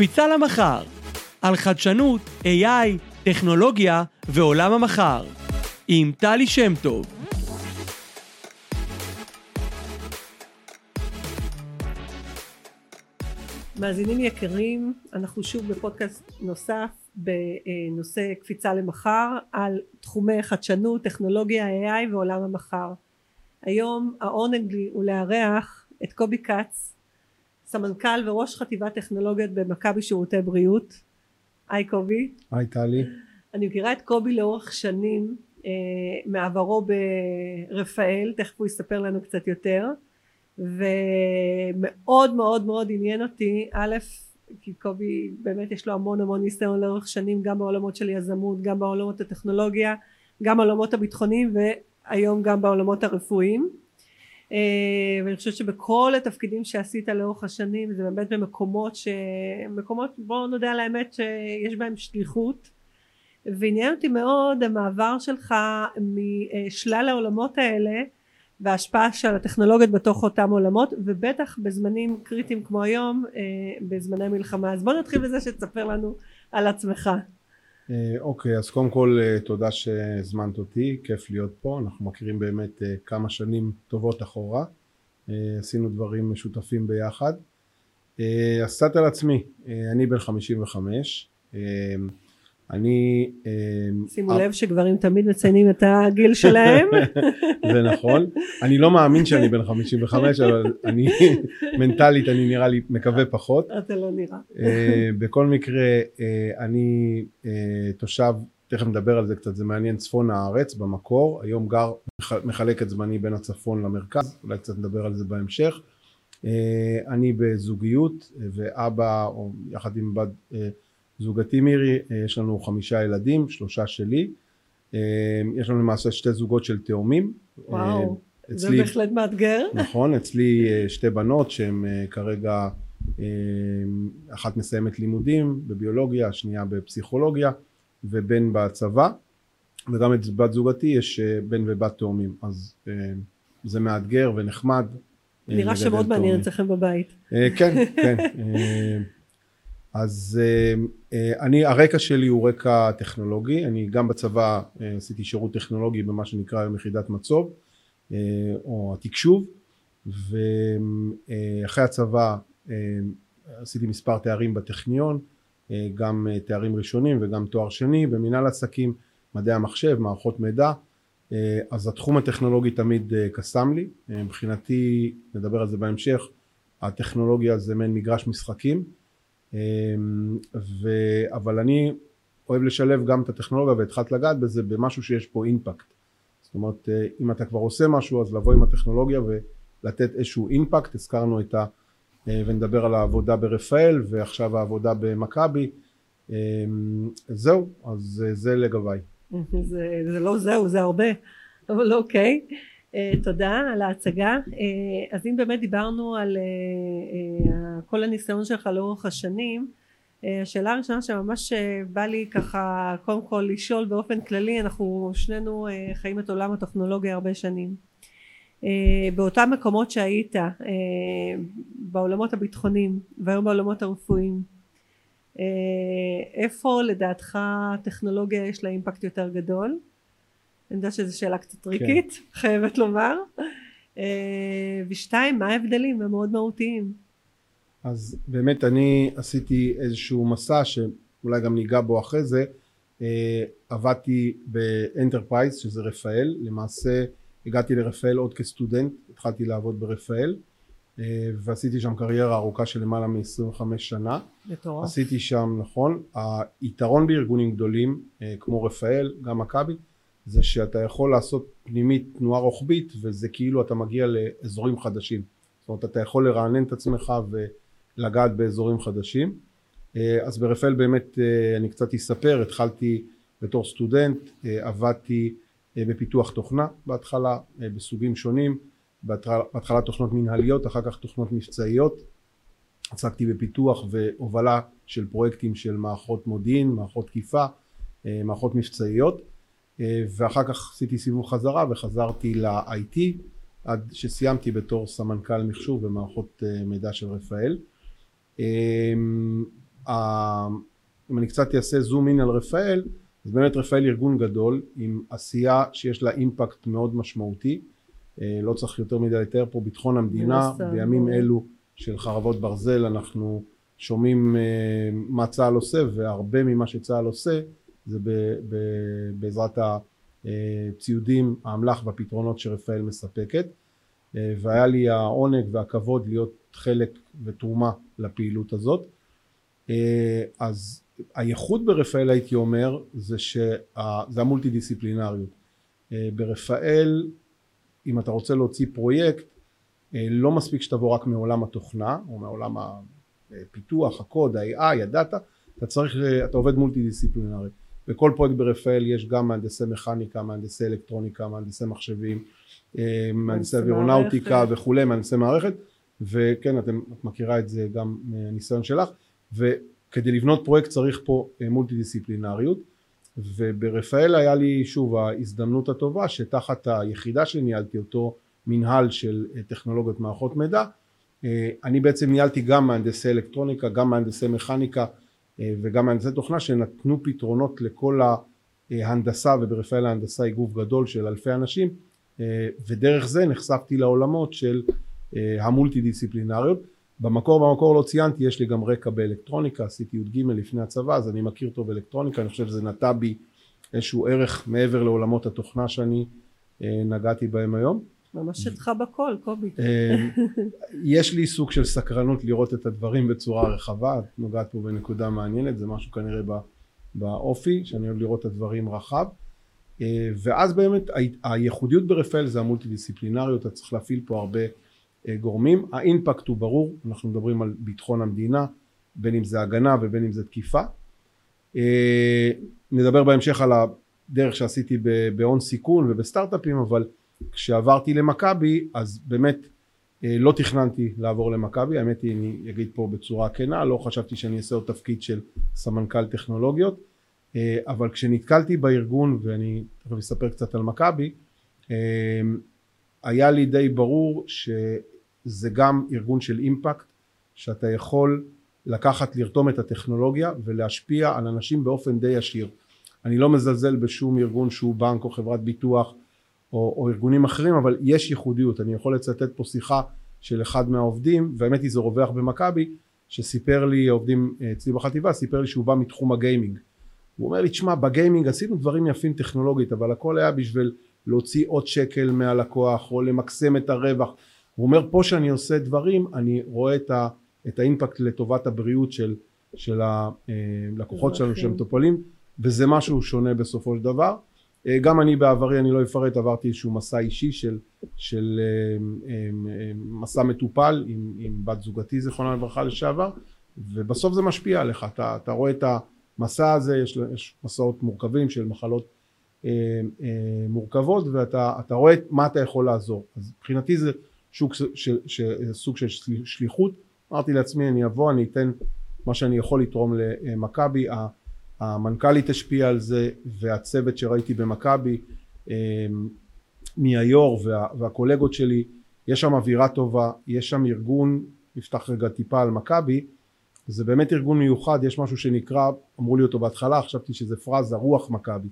קפיצה למחר, על חדשנות, AI, טכנולוגיה ועולם המחר, עם טלי שם טוב. מאזינים יקרים, אנחנו שוב בפודקאסט נוסף בנושא קפיצה למחר על תחומי חדשנות, טכנולוגיה, AI ועולם המחר. היום העונג לי הוא לארח את קובי כץ, סמנכ"ל וראש חטיבת טכנולוגיות במכבי שירותי בריאות. היי קובי. היי טלי. אני מכירה את קובי לאורך שנים אה, מעברו ברפאל, תכף הוא יספר לנו קצת יותר. ומאוד מאוד מאוד עניין אותי א' כי קובי באמת יש לו המון המון ניסיון לאורך שנים גם בעולמות של יזמות גם בעולמות הטכנולוגיה גם בעולמות הביטחוניים והיום גם בעולמות הרפואיים ואני חושבת שבכל התפקידים שעשית לאורך השנים זה באמת במקומות שמקומות בואו נודה על האמת שיש בהם שליחות. ועניין אותי מאוד המעבר שלך משלל העולמות האלה וההשפעה של הטכנולוגיות בתוך אותם עולמות ובטח בזמנים קריטיים כמו היום אה, בזמני מלחמה. אז בוא נתחיל בזה שתספר לנו על עצמך. אה, אוקיי אז קודם כל אה, תודה שהזמנת אותי כיף להיות פה. אנחנו מכירים באמת כמה שנים טובות אחורה. עשינו דברים משותפים ביחד. אז קצת על עצמי. אני בן 55 אני... אמ, שימו לב שגברים תמיד מציינים את הגיל שלהם. זה נכון. אני לא מאמין שאני בן 55 אבל אני מנטלית אני נראה לי מקווה פחות. אתה לא נראה. אה, בכל מקרה אה, אני אה, תושב תכף נדבר על זה קצת זה מעניין צפון הארץ במקור היום גר מחלק את זמני בין הצפון למרכז אולי קצת נדבר על זה בהמשך. אני בזוגיות ואבא או יחד עם בת זוגתי מירי, אה, יש לנו חמישה ילדים, שלושה שלי. אה, יש לנו למעשה שתי זוגות של תאומים. וואו, אה, אצלי, זה בהחלט מאתגר. נכון, אצלי שתי בנות שהן כרגע, אחת מסיימת לימודים בביולוגיה, השנייה בפסיכולוגיה, ובן בצבא. וגם את בת זוגתי יש בן ובת תאומים. אז זה מאתגר ונחמד. נראה שמאוד מעניין אצלכם בבית. כן, כן. אז אני הרקע שלי הוא רקע טכנולוגי. אני גם בצבא אה, עשיתי שירות טכנולוגי במה שנקרא היום יחידת מצוב או התקשוב ואחרי הצבא עשיתי מספר תארים בטכניון גם תארים ראשונים וגם תואר שני במנהל עסקים מדעי המחשב מערכות מידע אז התחום הטכנולוגי תמיד קסם לי. מבחינתי נדבר על זה בהמשך הטכנולוגיה זה מעין מגרש משחקים ו... אבל אני אוהב לשלב גם את הטכנולוגיה והתחלת לגעת בזה במשהו שיש פה אימפקט. זאת אומרת אה, אם אתה כבר עושה משהו אז לבוא עם הטכנולוגיה ולתת איזשהו אימפקט. הזכרנו את ה... אה, ונדבר על העבודה ברפאל ועכשיו העבודה במכבי. אמ, זהו אז אה, זה לגביי. זה, זה לא זהו זה הרבה אבל אוקיי תודה על ההצגה. אה, אז אם באמת דיברנו על אה, כל הניסיון שלך לאורך השנים השאלה הראשונה שממש בא לי ככה קודם כל לשאול באופן כללי אנחנו שנינו חיים את עולם הטכנולוגיה הרבה שנים. באותם מקומות שהיית בעולמות הביטחוניים והיום בעולמות הרפואיים איפה לדעתך טכנולוגיה יש לה impact יותר גדול אני יודעת שזו שאלה קצת טריקית, כן. חייבת לומר. אה, ושתיים, מה ההבדלים? הם מאוד מהותיים. אז באמת אני עשיתי איזשהו מסע שאולי גם ניגע בו אחרי זה. אה, עבדתי ב enterprise שזה רפאל, למעשה הגעתי לרפאל עוד כסטודנט, התחלתי לעבוד ברפאל. אה, ועשיתי שם קריירה ארוכה של למעלה מ-25 שנה. מטורף. עשיתי שם, נכון. היתרון בארגונים גדולים כמו רפאל, גם מכבי, זה שאתה יכול לעשות פנימית תנועה רוחבית וזה כאילו אתה מגיע לאזורים חדשים. זאת אומרת אתה יכול לרענן את עצמך ולגעת באזורים חדשים. אה, אז ברפאל באמת אה, אני קצת אספר. התחלתי בתור סטודנט אה, עבדתי בפיתוח תוכנה בהתחלה בסוגים שונים. בהתחלה, תוכנות מנהליות אחר כך תוכנות מבצעיות. עסקתי בפיתוח והובלה של פרויקטים של מערכות מודיעין מערכות תקיפה מערכות מבצעיות ואחר כך עשיתי סיבוב חזרה וחזרתי ל-IT עד שסיימתי בתור סמנכ"ל מחשוב ומערכות אה, מידע של רפאל. אה, אם אני קצת אעשה זום אין על רפאל אז באמת רפאל ארגון גדול עם עשייה שיש לה אימפקט מאוד משמעותי. אה, לא צריך יותר מדי לתאר פה ביטחון המדינה. בימים אלו של חרבות ברזל אנחנו שומעים אה, מה צה"ל עושה והרבה ממה שצה"ל עושה זה בעזרת הציודים האמל"ח והפתרונות שרפאל מספקת. אה, והיה לי העונג והכבוד להיות חלק ותרומה לפעילות הזאת. אז הייחוד ברפאל הייתי אומר זה שזה המולטי דיסציפלינריות ברפאל אם אתה רוצה להוציא פרויקט אה, לא מספיק שתבוא רק מעולם התוכנה או מעולם הפיתוח, הקוד, ה-AI, הדאטה, אתה צריך, אה, אתה עובד מולטי דיסציפלינרי. בכל פרויקט ברפאל יש גם מהנדסי מכניקה, מהנדסי אלקטרוניקה, מהנדסי מחשבים, אה, מהנדסי אווירונאוטיקה וכולי, מהנדסי מערכת, וכן, אתם, את מכירה את זה גם מהניסיון שלך, וכדי לבנות פרויקט צריך פה מולטי דיסציפלינריות. וברפאל היה לי שוב ההזדמנות הטובה שתחת היחידה שניהלתי אותו מנהל של אה, טכנולוגיות מערכות מידע אה, אני בעצם ניהלתי גם מהנדסי אלקטרוניקה גם מהנדסי מכניקה אה, וגם מהנדסי תוכנה שנתנו פתרונות לכל ההנדסה וברפאל ההנדסה היא גוף גדול של אלפי אנשים ודרך זה נחשפתי לעולמות של המולטי דיסציפלינריות במקור במקור לא ציינתי יש לי גם רקע באלקטרוניקה עשיתי י"ג לפני הצבא אז אני מכיר טוב אלקטרוניקה אני חושב שזה נטע בי איזשהו ערך מעבר לעולמות התוכנה שאני אה, נגעתי בהם היום ממש שלך בכל קובי. אה, יש לי סוג של סקרנות לראות את הדברים בצורה רחבה את נוגעת פה בנקודה מעניינת זה משהו כנראה באופי שאני אוהב לראות את הדברים רחב. אה, ואז באמת הייחודיות ברפאל זה המולטי דיסציפלינריות אתה צריך להפעיל פה הרבה אה, גורמים. האימפקט הוא ברור אנחנו מדברים על ביטחון המדינה בין אם זה הגנה ובין אם זה תקיפה. נדבר בהמשך על הדרך שעשיתי בהון סיכון ובסטארט-אפים אבל כשעברתי למכבי אז באמת אה, לא תכננתי לעבור למכבי. האמת היא אני אגיד פה בצורה כנה לא חשבתי שאני אעשה עוד תפקיד של סמנכ"ל טכנולוגיות אבל כשנתקלתי בארגון ואני תכף אספר קצת על מכבי היה לי די ברור שזה גם ארגון של אימפקט שאתה יכול לקחת לרתום את הטכנולוגיה ולהשפיע על אנשים באופן די ישיר. אני לא מזלזל בשום ארגון שהוא בנק או חברת ביטוח או, או ארגונים אחרים אבל יש ייחודיות. אני יכול לצטט פה שיחה של אחד מהעובדים והאמת היא זה רווח במכבי שסיפר לי עובדים אצלי בחטיבה סיפר לי שהוא בא מתחום הגיימינג. הוא אומר לי תשמע בגיימינג עשינו דברים יפים טכנולוגית אבל הכל היה בשביל להוציא עוד שקל מהלקוח או למקסם את הרווח. הוא אומר פה שאני עושה דברים אני רואה את, ה, את האימפקט לטובת הבריאות של, של הלקוחות שלנו שהם טופלים וזה משהו שונה בסופו של דבר. אה, גם אני בעברי אני לא אפרט עברתי איזשהו מסע אישי של, של אה, אה, מסע מטופל עם, עם בת זוגתי זיכרונה לברכה לשעבר ובסוף זה משפיע עליך. אתה, אתה רואה את המסע הזה יש, יש מסעות מורכבים של מחלות אה, אה, מורכבות ואתה רואה מה אתה יכול לעזור. אז מבחינתי זה שוק של, של, סוג של שליחות. אמרתי לעצמי אני אבוא אני אתן מה שאני יכול לתרום למכבי המנכ"לית השפיעה על זה והצוות שראיתי במכבי אה, מהיו"ר וה, והקולגות שלי יש שם אווירה טובה יש שם ארגון נפתח רגע טיפה על מכבי זה באמת ארגון מיוחד יש משהו שנקרא אמרו לי אותו בהתחלה חשבתי שזה פרזה רוח מכבי.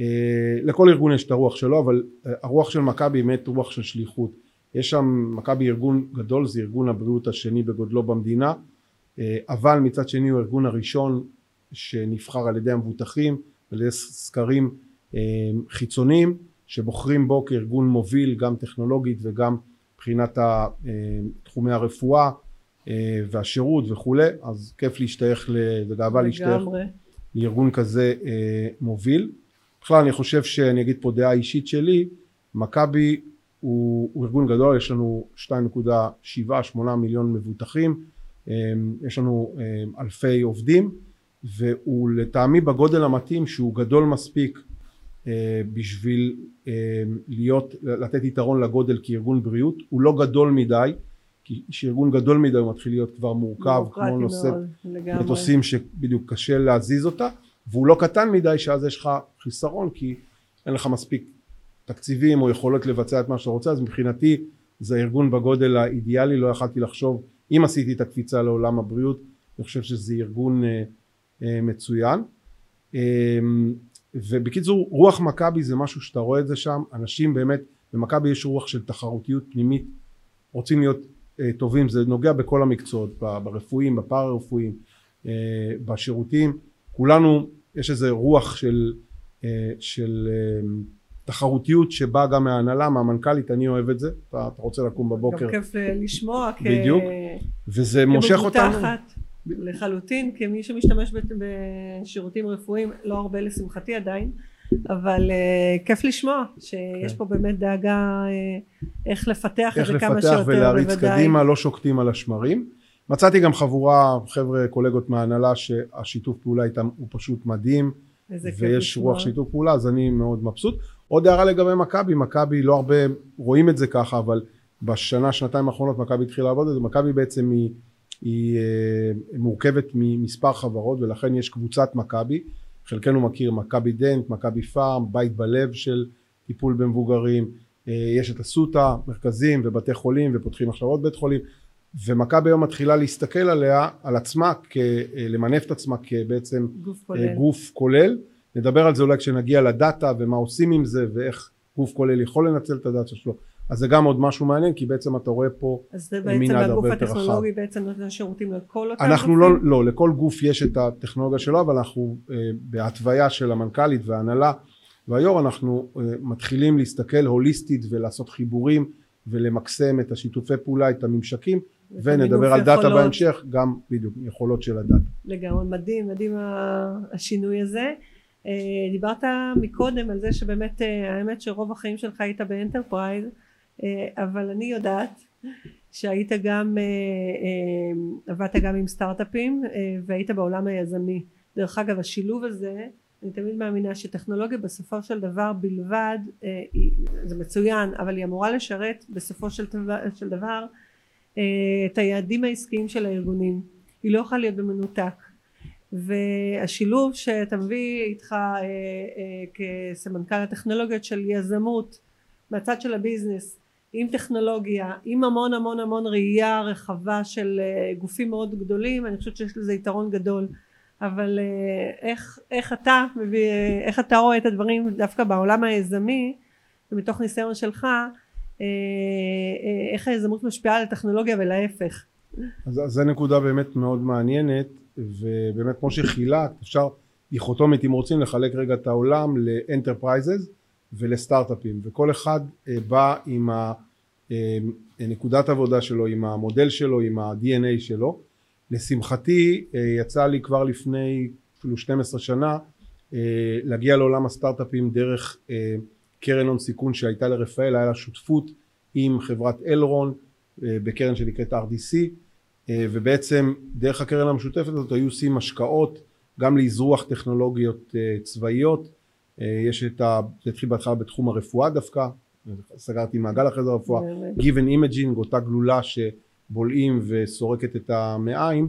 אה, לכל ארגון יש את הרוח שלו אבל אה, הרוח של מכבי היא באמת רוח של שליחות. יש שם מכבי ארגון גדול זה ארגון הבריאות השני בגודלו במדינה אבל מצד שני הוא הארגון הראשון שנבחר על ידי המבוטחים על ידי סקרים חיצוניים שבוחרים בו כארגון מוביל גם טכנולוגית וגם מבחינת תחומי הרפואה והשירות וכולי. אז כיף להשתייך וגאווה להשתייך לארגון כזה מוביל. בכלל אני חושב שאני אגיד פה דעה אישית שלי מכבי הוא, הוא ארגון גדול יש לנו 2.7-8 מיליון מבוטחים יש לנו אלפי עובדים והוא לטעמי בגודל המתאים שהוא גדול מספיק אה, בשביל אמ, להיות לתת יתרון לגודל כארגון בריאות. הוא לא גדול מדי כי כשארגון גדול מדי הוא מתחיל להיות כבר מורכב כמו נושא מטוסים שבדיוק קשה להזיז אותה. והוא לא קטן מדי שאז יש לך חיסרון כי אין לך מספיק תקציבים או יכולות לבצע את מה שאתה רוצה. אז מבחינתי זה ארגון בגודל האידיאלי. לא יכלתי לחשוב אם עשיתי את הקפיצה לעולם הבריאות אני חושב שזה ארגון אה, אה, מצוין. ובקיצור רוח מכבי זה משהו שאתה רואה את זה שם. אנשים באמת במכבי יש רוח של תחרותיות פנימית. רוצים להיות טובים. זה נוגע בכל המקצועות ברפואיים בפארה רפואיים בשירותים. כולנו יש איזה רוח של, של תחרותיות שבאה גם מההנהלה, מהמנכ"לית, אני אוהב את זה, אתה, אתה רוצה לקום בבוקר. גם כיף לשמוע. בדיוק, כ... וזה מושך אותנו. לחלוטין, כמי שמשתמש בשירותים רפואיים, לא הרבה לשמחתי עדיין, אבל uh, כיף לשמוע שיש כן. פה באמת דאגה uh, איך לפתח את זה כמה שיותר, איך לפתח ולהריץ קדימה, לא שוקטים על השמרים. מצאתי גם חבורה, חבר'ה, קולגות מההנהלה, שהשיתוף פעולה איתם הוא פשוט מדהים. ויש רוח שיתוף פעולה אז אני מאוד מבסוט עוד הערה לגבי מכבי מכבי לא הרבה רואים את זה ככה אבל בשנה שנתיים האחרונות מכבי התחילה לעבוד על זה מכבי בעצם היא, היא אה, מורכבת ממספר חברות ולכן יש קבוצת מכבי חלקנו מכיר מכבי דנט מכבי פארם בית בלב של טיפול במבוגרים אה, יש את אסותא מרכזים ובתי חולים ופותחים עכשיו עוד בית חולים ומכבי היום מתחילה להסתכל עליה, על עצמה, אה, למנף את עצמה כבעצם גוף כולל. גוף כולל. נדבר על זה אולי כשנגיע לדאטה ומה עושים עם זה ואיך גוף כולל יכול לנצל את הדאטה שלו. אז זה גם עוד משהו מעניין כי בעצם אתה רואה פה מנעד הרבה יותר רחב. אז זה בעצם הגוף הטכנולוגי בעצם נותן שירותים לכל אותם אנחנו לא, לא, לכל גוף יש את הטכנולוגיה שלו אבל אנחנו אה, בהתוויה של המנכ"לית וההנהלה והיו"ר אנחנו אה, מתחילים להסתכל הוליסטית ולעשות חיבורים ולמקסם את השיתופי פעולה, את הממשקים ונדבר על דאטה בהמשך, גם בדיוק יכולות של הדאטה. לגמרי, מדהים, מדהים השינוי הזה. אה, דיברת מקודם על זה שבאמת אה, האמת שרוב החיים שלך היית ב enterprise, אבל אני יודעת שהיית גם, עבדת גם עם סטארט-אפים והיית בעולם היזמי. דרך אגב השילוב הזה אני תמיד מאמינה שטכנולוגיה בסופו של דבר בלבד זה מצוין אבל היא אמורה לשרת בסופו של דבר אה, את היעדים העסקיים של הארגונים היא לא יכולה להיות במנותק והשילוב שאתה מביא איתך אה, אה, כסמנכ"ל הטכנולוגיות של יזמות מהצד של הביזנס עם טכנולוגיה עם המון המון המון ראייה רחבה של גופים מאוד גדולים אני חושבת שיש לזה יתרון גדול אבל איך, איך אתה מביא איך אתה רואה את הדברים דווקא בעולם היזמי ומתוך ניסיון שלך אה, אה, איך היזמות משפיעה על הטכנולוגיה ולהפך. אז זו נקודה באמת מאוד מעניינת ובאמת כמו שחילקת אפשר דיכוטומית אם רוצים לחלק רגע את העולם ל enterprises ולסטארט-אפים וכל אחד אה, בא עם נקודת עבודה שלו עם המודל שלו עם ה-DNA שלו. לשמחתי יצא לי כבר לפני אפילו 12 שנה להגיע לעולם הסטארט-אפים דרך קרן הון סיכון שהייתה לרפאל היה לה שותפות עם חברת אלרון אה, בקרן שנקראת RDC אה, ובעצם דרך הקרן המשותפת הזאת היו עושים השקעות גם לאזרוח טכנולוגיות אה, צבאיות יש את ה... זה התחיל בהתחלה בתחום הרפואה דווקא סגרתי מעגל אחרי זה הרפואה Given Imaging אותה גלולה שבולעים וסורקת את המעיים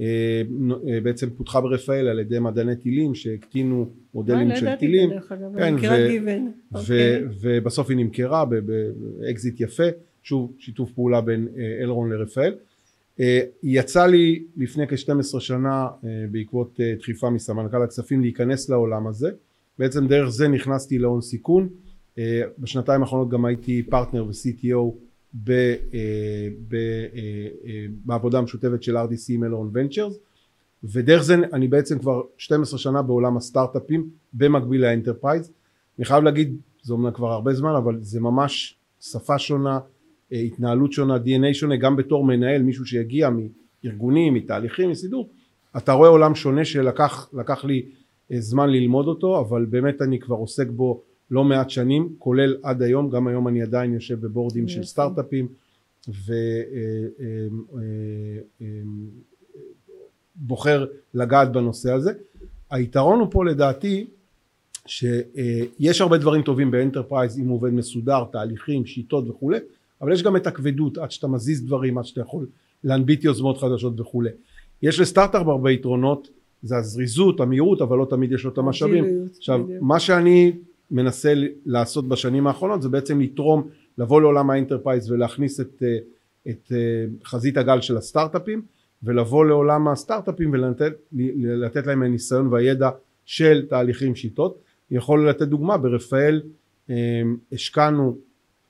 אה, אה, בעצם פותחה ברפאל על ידי מדעני טילים שהקטינו מודלים אה, של טילים. כן, אוקיי. ובסוף היא נמכרה באקזיט יפה. שוב שיתוף פעולה בין אלרון לרפאל. יצא לי לפני כ-12 שנה בעקבות דחיפה מסמנכ"ל הכספים להיכנס לעולם הזה בעצם דרך זה נכנסתי להון סיכון. בשנתיים האחרונות גם הייתי פרטנר ו-CTO ב, אה, ב, אה, אה, בעבודה המשותפת של RDC אלרון ונצ'רס. ודרך זה אני בעצם כבר 12 שנה בעולם הסטארט-אפים במקביל ל enterprise. אני חייב להגיד זה אומנם כבר הרבה זמן אבל זה ממש שפה שונה התנהלות שונה DNA שונה. גם בתור מנהל מישהו שהגיע מארגונים מתהליכים מסידור אתה רואה עולם שונה שלקח לי זמן ללמוד אותו אבל באמת אני כבר עוסק בו לא מעט שנים כולל עד היום גם היום אני עדיין יושב בבורדים של סטארט-אפים ובוחר אה, אה, אה, לגעת בנושא הזה. היתרון הוא פה לדעתי שיש הרבה דברים טובים ב enterprise אם הוא עובד מסודר תהליכים שיטות וכולי אבל יש גם את הכבדות עד שאתה מזיז דברים עד שאתה יכול להנביט יוזמות חדשות וכולי יש לסטארט-אפ הרבה יתרונות זה הזריזות המהירות אבל לא תמיד יש לו את המשאבים עכשיו מה שאני מנסה לעשות בשנים האחרונות זה בעצם לתרום לבוא לעולם ה enterprise ולהכניס את, אה, את אה, חזית הגל של הסטארט-אפים ולבוא לעולם הסטארט-אפים ולתת להם הניסיון והידע של תהליכים שיטות. אני יכול לתת דוגמה ברפאל השקענו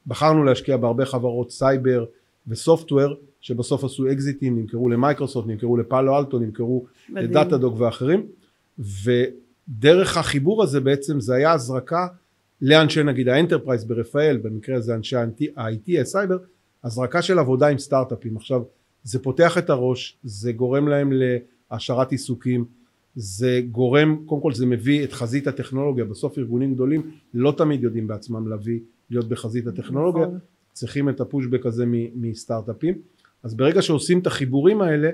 בחרנו להשקיע בהרבה חברות סייבר ו software שבסוף עשו אקזיטים נמכרו למייקרוסופט נמכרו לפאלו אלטו נמכרו לדאטה-דוג ואחרים. ודרך החיבור הזה בעצם זה היה הזרקה לאנשי נגיד ה enterprise ברפאל במקרה הזה אנשי ה-IT הסייבר הזרקה של עבודה עם סטארט-אפים. עכשיו זה פותח את הראש זה גורם להם להעשרת עיסוקים זה גורם קודם כל זה מביא את חזית הטכנולוגיה. בסוף ארגונים גדולים לא תמיד יודעים בעצמם להביא להיות בחזית הטכנולוגיה. נכון. צריכים את ה pushback הזה מסטארט-אפים אז ברגע שעושים את החיבורים האלה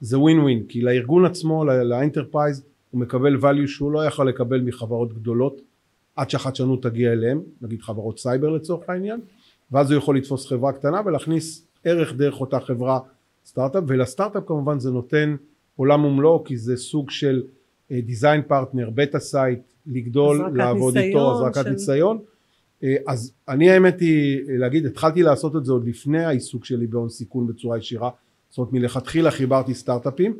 זה ווין ווין כי לארגון עצמו ל enterprise הוא מקבל value שהוא לא יכול לקבל מחברות גדולות עד שהחדשנות תגיע אליהם נגיד חברות סייבר לצורך העניין ואז הוא יכול לתפוס חברה קטנה ולהכניס ערך דרך אותה חברה סטארט-אפ ולסטארט-אפ כמובן זה נותן עולם ומלואו כי זה סוג של design partner beta site לגדול לעבוד איתו הזרקת של... ניסיון אז אני האמת היא להגיד התחלתי לעשות את זה עוד לפני העיסוק שלי בהון סיכון בצורה ישירה. זאת אומרת מלכתחילה חיברתי סטארט-אפים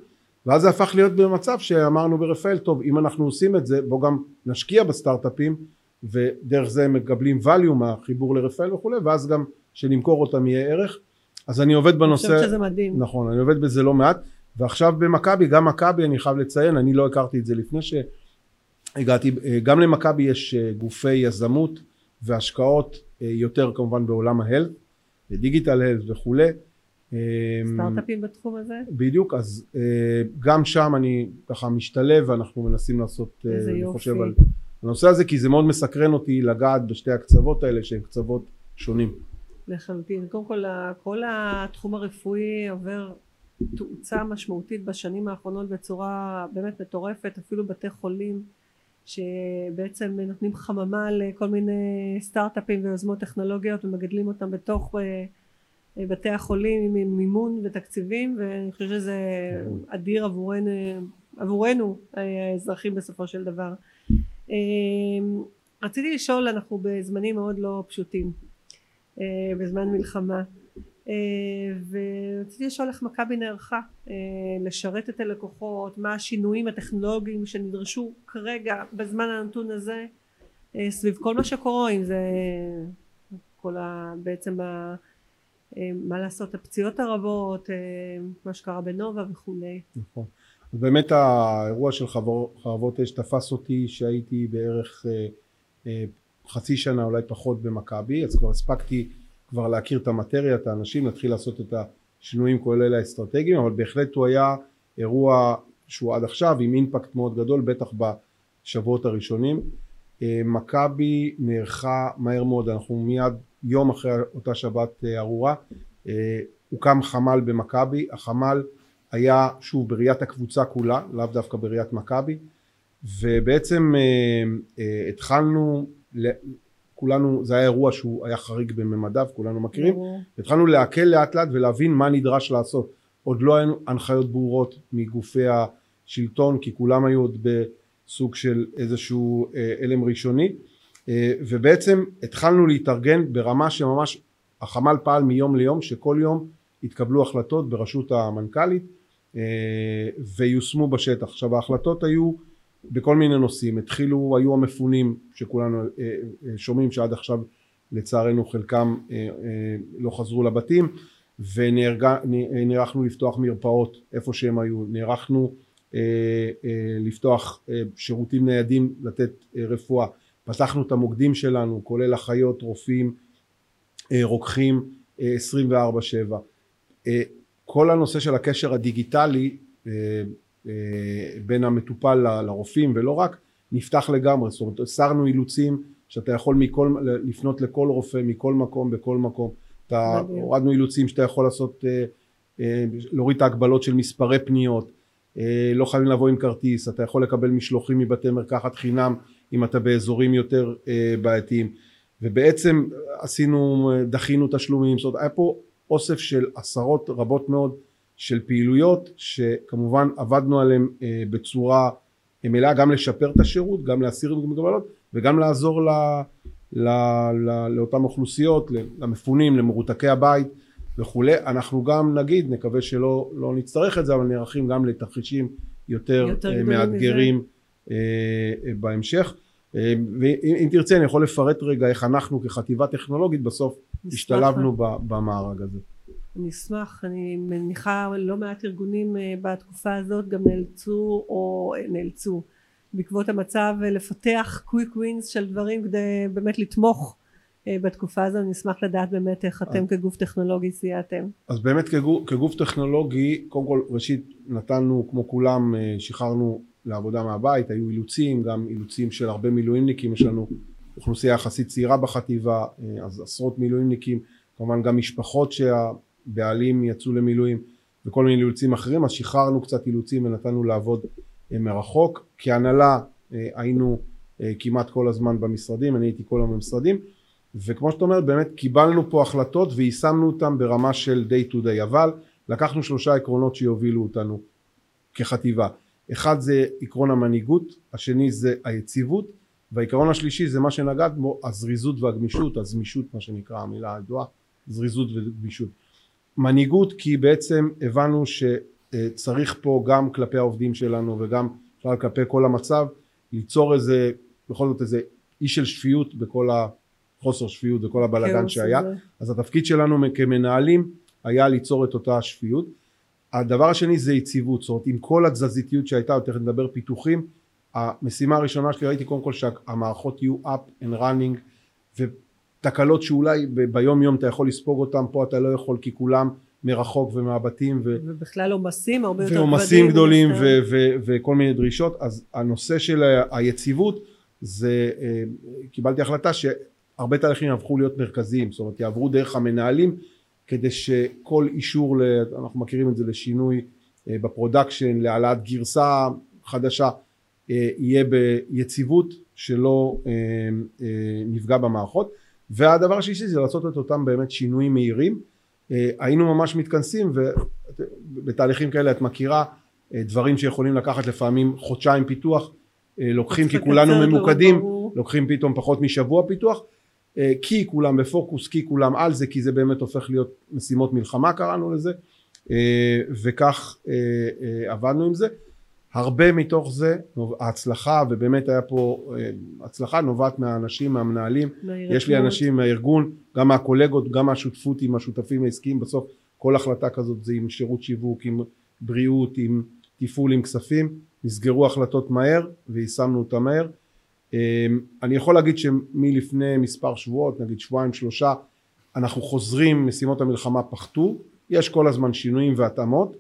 ואז זה הפך להיות במצב שאמרנו ברפאל טוב אם אנחנו עושים את זה בוא גם נשקיע בסטארט-אפים ודרך זה הם מקבלים value מהחיבור לרפאל וכולי ואז גם שנמכור אותם יהיה ערך. אז אני עובד בנושא, אני חושבת שזה מדהים, נכון אני עובד בזה לא מעט. ועכשיו במכבי גם מכבי אני חייב לציין אני לא הכרתי את זה לפני שהגעתי גם למכבי יש אה, גופי יזמות והשקעות אה, יותר כמובן בעולם ההלט דיגיטל הלט וכולי. אה, סטארט-אפים בתחום הזה? בדיוק אז גם שם אני ככה משתלב ואנחנו מנסים לעשות אני חושב על הנושא הזה כי זה מאוד מסקרן אותי לגעת בשתי הקצוות האלה שהם קצוות שונים. לחלוטין. קודם כל כל התחום הרפואי עובר תאוצה משמעותית בשנים האחרונות בצורה באמת מטורפת אפילו בתי חולים שבעצם נותנים חממה לכל מיני סטארט-אפים ויוזמות טכנולוגיות ומגדלים אותם בתוך אה, בתי החולים עם מימון ותקציבים ואני חושבת שזה אדיר עבורנו, עבורנו האזרחים בסופו של דבר. אה, רציתי לשאול אנחנו בזמנים מאוד לא פשוטים אה, בזמן מלחמה אה, ורציתי לשאול איך מכבי נערכה אה, לשרת את הלקוחות מה השינויים הטכנולוגיים שנדרשו כרגע בזמן הנתון הזה אה, סביב כל מה שקורה אם זה כל ה... בעצם ה... מה לעשות הפציעות הרבות מה שקרה בנובה וכולי. נכון. אז באמת האירוע של חרבות אש תפס אותי שהייתי בערך חצי שנה אולי פחות במכבי אז כבר הספקתי כבר להכיר את המטריה, את האנשים, להתחיל לעשות את השינויים כולל האסטרטגיים, אבל בהחלט הוא היה אירוע שהוא עד עכשיו עם אימפקט מאוד גדול, בטח בשבועות הראשונים. אה, מכבי נערכה מהר מאוד, אנחנו מיד יום אחרי אותה שבת אה, ארורה, אה, הוקם חמ"ל במכבי, החמ"ל היה שוב בראיית הקבוצה כולה, לאו דווקא בראיית מכבי, ובעצם התחלנו כולנו זה היה אירוע שהוא היה חריג בממדיו כולנו מכירים. התחלנו להקל לאט לאט ולהבין מה נדרש לעשות. עוד לא היו הנחיות ברורות מגופי השלטון כי כולם היו עוד בסוג של איזשהו אה, הלם ראשוני. אה, ובעצם התחלנו להתארגן ברמה שממש החמ"ל פעל מיום ליום שכל יום התקבלו החלטות בראשות המנכ"לית אה, ויושמו בשטח. עכשיו ההחלטות היו בכל מיני נושאים. התחילו היו המפונים שכולנו אה, אה, שומעים שעד עכשיו לצערנו חלקם אה, לא חזרו לבתים ונערכנו לפתוח מרפאות איפה שהם היו. נערכנו לפתוח שירותים ניידים לתת רפואה. פתחנו את המוקדים שלנו כולל אחיות רופאים רוקחים 24/7 כל הנושא של הקשר הדיגיטלי בין המטופל לרופאים ולא רק נפתח לגמרי. זאת אומרת הסרנו אילוצים שאתה יכול מכל, לפנות לכל רופא מכל מקום בכל מקום. אתה הורדנו אילוצים שאתה יכול לעשות אה, אה, להוריד את ההגבלות של מספרי פניות לא חייבים לבוא עם כרטיס אתה יכול לקבל משלוחים מבתי מרקחת חינם אם אתה באזורים יותר בעייתיים. ובעצם עשינו דחינו תשלומים. זאת אומרת היה פה אוסף של עשרות רבות מאוד של פעילויות שכמובן עבדנו עליהן אה, בצורה מלאה גם לשפר את השירות גם להסיר מגבלות וגם לעזור ל, ל, ל, לאותן אוכלוסיות למפונים למרותקי הבית וכולי. אנחנו גם נגיד, נקווה שלא לא נצטרך את זה, אבל נערכים גם לתרחישים יותר, יותר אה, מאתגרים אה, אה, בהמשך. אה, ואם תרצה אני יכול לפרט רגע איך אנחנו כחטיבה טכנולוגית בסוף. השתלבנו במארג הזה. אני אשמח, אני מניחה לא מעט ארגונים אה, בתקופה הזאת גם נאלצו או אה, נאלצו בעקבות המצב אה, לפתח קוויק ווינס של דברים כדי באמת לתמוך בתקופה הזו, אני אשמח לדעת באמת איך אתם כגוף טכנולוגי סייעתם. אז באמת כגוף, כגוף טכנולוגי קודם כל ראשית נתנו כמו כולם שחררנו לעבודה מהבית היו אילוצים גם אילוצים של הרבה מילואימניקים יש לנו אוכלוסייה יחסית צעירה בחטיבה אז עשרות מילואימניקים כמובן גם משפחות שהבעלים יצאו למילואים וכל מיני אילוצים אחרים אז שחררנו קצת אילוצים ונתנו לעבוד אה, מרחוק. כהנהלה אה, היינו אה, כמעט כל הזמן במשרדים אני הייתי כל הזמן במשרדים. וכמו שאת אומרת באמת קיבלנו פה החלטות ויישמנו אותן ברמה של day to day אבל לקחנו שלושה עקרונות שיובילו אותנו כחטיבה. אחד זה עקרון המנהיגות השני זה היציבות והעיקרון השלישי זה מה שנגעת בו הזריזות והגמישות הזמישות מה שנקרא המילה הידועה זריזות וגמישות מנהיגות כי בעצם הבנו שצריך פה גם כלפי העובדים שלנו וגם בכלל כלפי כל המצב ליצור איזה בכל זאת איזה אי של שפיות בכל החוסר שפיות וכל הבלאגן שהיה הזה. אז התפקיד שלנו כמנהלים היה ליצור את אותה שפיות הדבר השני זה יציבות זאת אומרת עם כל התזזיתיות שהייתה תכף נדבר פיתוחים המשימה הראשונה שלי ראיתי קודם כל שהמערכות יהיו up and running ותקלות שאולי ביום יום אתה יכול לספוג אותם פה אתה לא יכול כי כולם מרחוק ומהבתים ו- ובכלל עומסים הרבה יותר ועומסים גדולים ו-. ו- וכל מיני דרישות. אז הנושא של היציבות זה אה, קיבלתי החלטה שהרבה תהליכים יהפכו להיות מרכזיים. זאת אומרת יעברו דרך המנהלים כדי שכל אישור ל- אנחנו מכירים את זה לשינוי אה, ב production להעלאת גרסה חדשה אה, יהיה ביציבות שלא נפגע במערכות והדבר השלישי זה לעשות את אותם באמת שינויים מהירים. אה, היינו ממש מתכנסים ובתהליכים כאלה את מכירה אה, דברים שיכולים לקחת לפעמים חודשיים פיתוח. אה, לוקחים כי כולנו לא ממוקדים. לוקחים פתאום פחות משבוע פיתוח. כי כולם בפוקוס כי כולם על זה כי זה באמת הופך להיות משימות מלחמה קראנו לזה. וכך עבדנו עם זה הרבה מתוך זה ההצלחה ובאמת היה פה אה, הצלחה נובעת מהאנשים מהמנהלים. יש לי. אנשים מהארגון גם מהקולגות גם מהשותפות עם השותפים העסקיים. בסוף כל החלטה כזאת זה עם שירות שיווק עם בריאות עם תפעול עם כספים. נסגרו החלטות מהר ויישמנו אותה מהר. אה, אני יכול להגיד שמלפני מספר שבועות נגיד שבועיים שלושה אנחנו חוזרים משימות המלחמה פחתו. יש כל הזמן שינויים והתאמות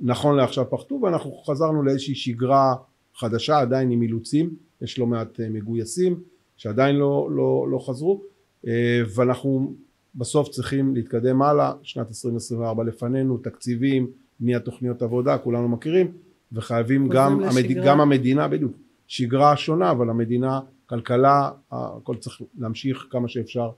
נכון לעכשיו פחתו ואנחנו חזרנו לאיזושהי שגרה חדשה עדיין עם אילוצים יש לא מעט אה, מגויסים שעדיין לא, לא, לא חזרו אה, ואנחנו בסוף צריכים להתקדם הלאה. שנת 2024 לפנינו תקציבים בניית תוכניות עבודה כולנו מכירים וחייבים גם, המד... גם המדינה בדיוק שגרה שונה אבל המדינה כלכלה הכל צריך להמשיך כמה שאפשר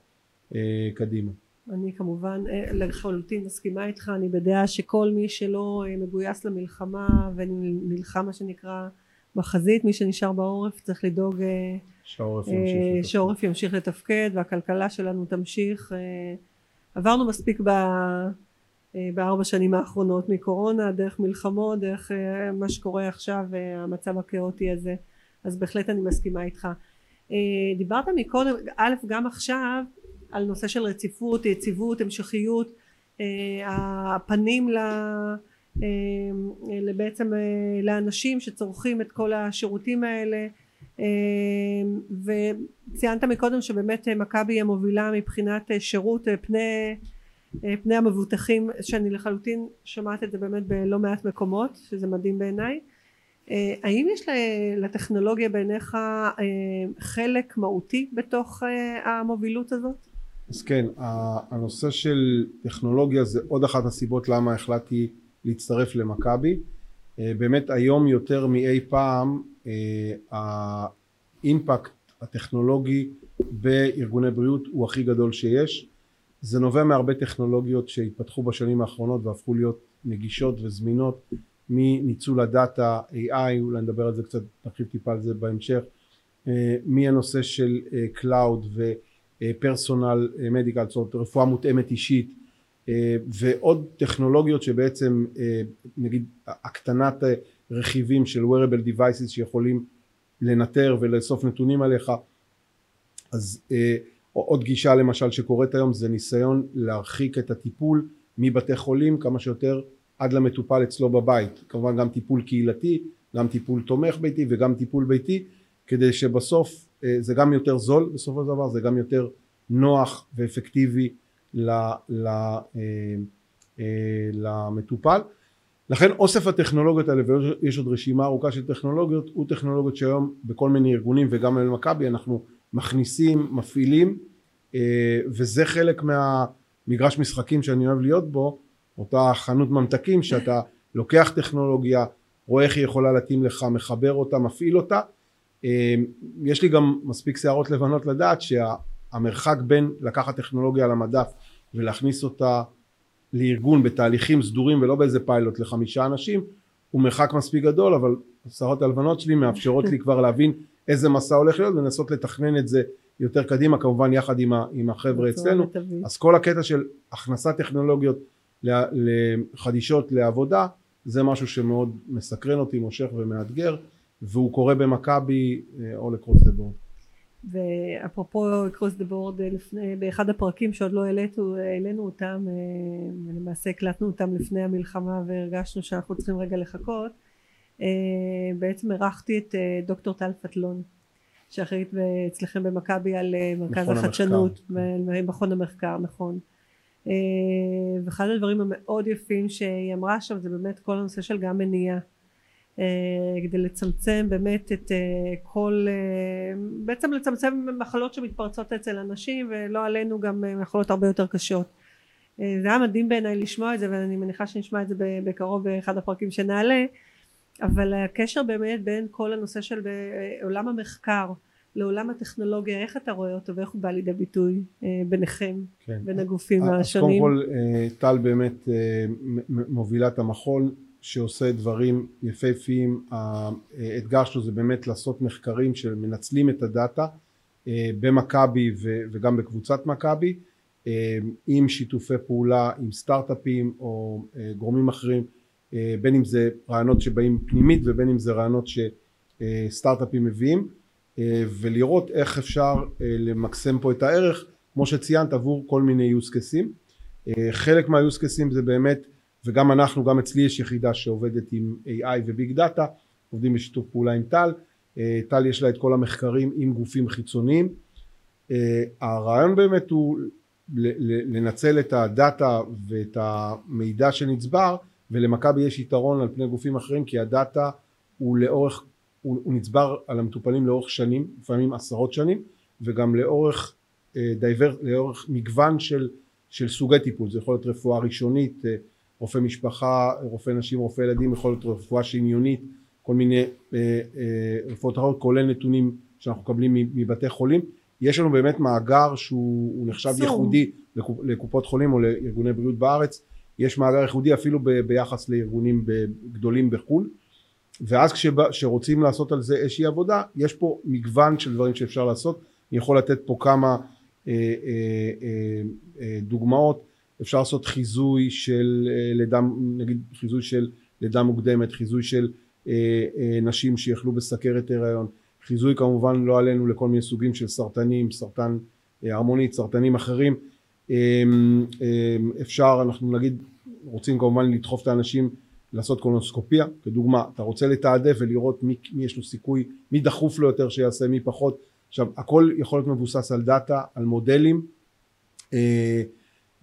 אה, קדימה אני כמובן אה, לחלוטין מסכימה איתך. אני בדעה שכל מי שלא אה, מגויס למלחמה ונלחם מה שנקרא בחזית מי שנשאר בעורף צריך לדאוג אה, שהעורף ימשיך לתפקד. ימשיך לתפקד והכלכלה שלנו תמשיך עברנו מספיק ב, בארבע שנים האחרונות מקורונה דרך מלחמות דרך מה שקורה עכשיו המצב הכאוטי הזה. אז בהחלט אני מסכימה איתך. דיברת מקודם א' גם עכשיו על נושא של רציפות יציבות המשכיות אה, הפנים ל... אה, בעצם אה, לאנשים שצורכים את כל השירותים האלה וציינת מקודם שבאמת מכבי היא המובילה מבחינת שירות פני, פני המבוטחים שאני לחלוטין שומעת את זה באמת בלא מעט מקומות שזה מדהים בעיניי האם יש לטכנולוגיה בעיניך חלק מהותי בתוך המובילות הזאת? אז כן, הנושא של טכנולוגיה זה עוד אחת הסיבות למה החלטתי להצטרף למכבי. אה, באמת היום יותר מאי פעם אה, האימפקט הטכנולוגי בארגוני בריאות הוא הכי גדול שיש. זה נובע מהרבה טכנולוגיות שהתפתחו בשנים האחרונות והפכו להיות נגישות וזמינות מניצול הדאטה AI אולי נדבר על זה קצת נרחיב טיפה על זה בהמשך אה, מהנושא של cloud ו... personal medical, זאת אומרת רפואה מותאמת אישית, אה, ועוד טכנולוגיות שבעצם אה, נגיד הקטנת רכיבים של wearable devices שיכולים לנטר ולאסוף נתונים עליך. אז עוד גישה למשל שקורית היום זה ניסיון להרחיק את הטיפול מבתי חולים כמה שיותר עד למטופל אצלו בבית. כמובן גם טיפול קהילתי גם טיפול תומך ביתי וגם טיפול ביתי כדי שבסוף אה, זה גם יותר זול בסופו של דבר זה גם יותר נוח ואפקטיבי ל, ל, אה, אה, למטופל. לכן אוסף הטכנולוגיות האלה ויש עוד רשימה ארוכה של טכנולוגיות הוא טכנולוגיות שהיום בכל מיני ארגונים וגם במכבי אנחנו מכניסים מפעילים וזה חלק מהמגרש משחקים שאני אוהב להיות בו אותה חנות ממתקים שאתה לוקח טכנולוגיה רואה איך היא יכולה להתאים לך מחבר אותה מפעיל אותה יש לי גם מספיק שערות לבנות לדעת שהמרחק בין לקחת טכנולוגיה על המדף ולהכניס אותה לארגון בתהליכים סדורים ולא באיזה פיילוט לחמישה אנשים הוא מרחק מספיק גדול אבל השערות הלבנות שלי מאפשרות לי כבר להבין איזה מסע הולך להיות ולנסות לתכנן את זה יותר קדימה כמובן יחד עם, ה, עם החבר'ה אצלנו. אז כל הקטע של הכנסת טכנולוגיות לחדישות לעבודה זה משהו שמאוד מסקרן אותי מושך ומאתגר והוא קורה במכבי או לקרוס דה בורד. ואפרופו קרוס דה בורד לפני באחד הפרקים שעוד לא העלינו, העלינו אותם אה, למעשה הקלטנו אותם לפני המלחמה והרגשנו שאנחנו צריכים רגע לחכות אה, בעצם אירחתי את אה, דוקטור טל פטלון שאחראית אצלכם במכבי על מרכז החדשנות מכון המחקר נכון. ואחד הדברים המאוד יפים שהיא אמרה שם זה באמת כל הנושא של גם מניעה. אה, כדי לצמצם באמת את אה, כל אה, בעצם לצמצם מחלות שמתפרצות אצל אנשים ולא עלינו גם מחלות הרבה יותר קשות זה היה מדהים בעיניי לשמוע את זה ואני מניחה שנשמע את זה בקרוב באחד הפרקים שנעלה אבל הקשר באמת בין כל הנושא של עולם המחקר לעולם הטכנולוגיה איך אתה רואה אותו ואיך הוא בא לידי ביטוי ביניכם כן. בין הגופים השונים. אז קודם כל טל באמת מובילה את המכון שעושה דברים יפהפיים האתגר שלו זה באמת לעשות מחקרים שמנצלים את הדאטה אה, במכבי וגם בקבוצת מכבי אה, עם שיתופי פעולה עם סטארט-אפים או אה, גורמים אחרים בין אם זה רעיונות שבאים פנימית ובין אם זה רעיונות שסטארט-אפים מביאים ולראות איך אפשר למקסם פה את הערך כמו שציינת עבור כל מיני use cases חלק מה-use cases זה באמת וגם אנחנו גם אצלי יש יחידה שעובדת עם AI וביג דאטה עובדים בשיתוף פעולה עם טל. אה, טל יש לה את כל המחקרים עם גופים חיצוניים. אה, הרעיון באמת הוא לנצל את הדאטה ואת המידע שנצבר ולמכבי יש יתרון על פני גופים אחרים כי הדאטה הוא לאורך הוא, הוא נצבר על המטופלים לאורך שנים לפעמים עשרות שנים וגם לאורך אה, דייבר, לאורך מגוון של, של סוגי טיפול. זה יכול להיות רפואה ראשונית רופא משפחה, רופא נשים, רופא ילדים, יכול להיות רפואה שניונית, כל מיני אה, אה, רפואות אחרות, כולל נתונים שאנחנו מקבלים מבתי חולים. יש לנו באמת מאגר שהוא נחשב סום. ייחודי לקופ, לקופות חולים או לארגוני בריאות בארץ, יש מאגר ייחודי אפילו ב, ביחס לארגונים גדולים בחו"ל, ואז כשרוצים לעשות על זה איזושהי עבודה, יש פה מגוון של דברים שאפשר לעשות, אני יכול לתת פה כמה אה, אה, אה, אה, דוגמאות אפשר לעשות חיזוי של אה, לידה, נגיד חיזוי של לידה מוקדמת, חיזוי של אה, אה, נשים שיכלו בסכרת הריון, חיזוי כמובן לא עלינו לכל מיני סוגים של סרטנים, סרטן הרמונית, סרטנים אחרים, אפשר, אנחנו נגיד רוצים כמובן לדחוף את האנשים לעשות קולונוסקופיה, כדוגמה, אתה רוצה לתעדף ולראות מי, מי יש לו סיכוי, מי דחוף לו יותר שיעשה, מי פחות, עכשיו הכל יכול להיות מבוסס על דאטה, על מודלים,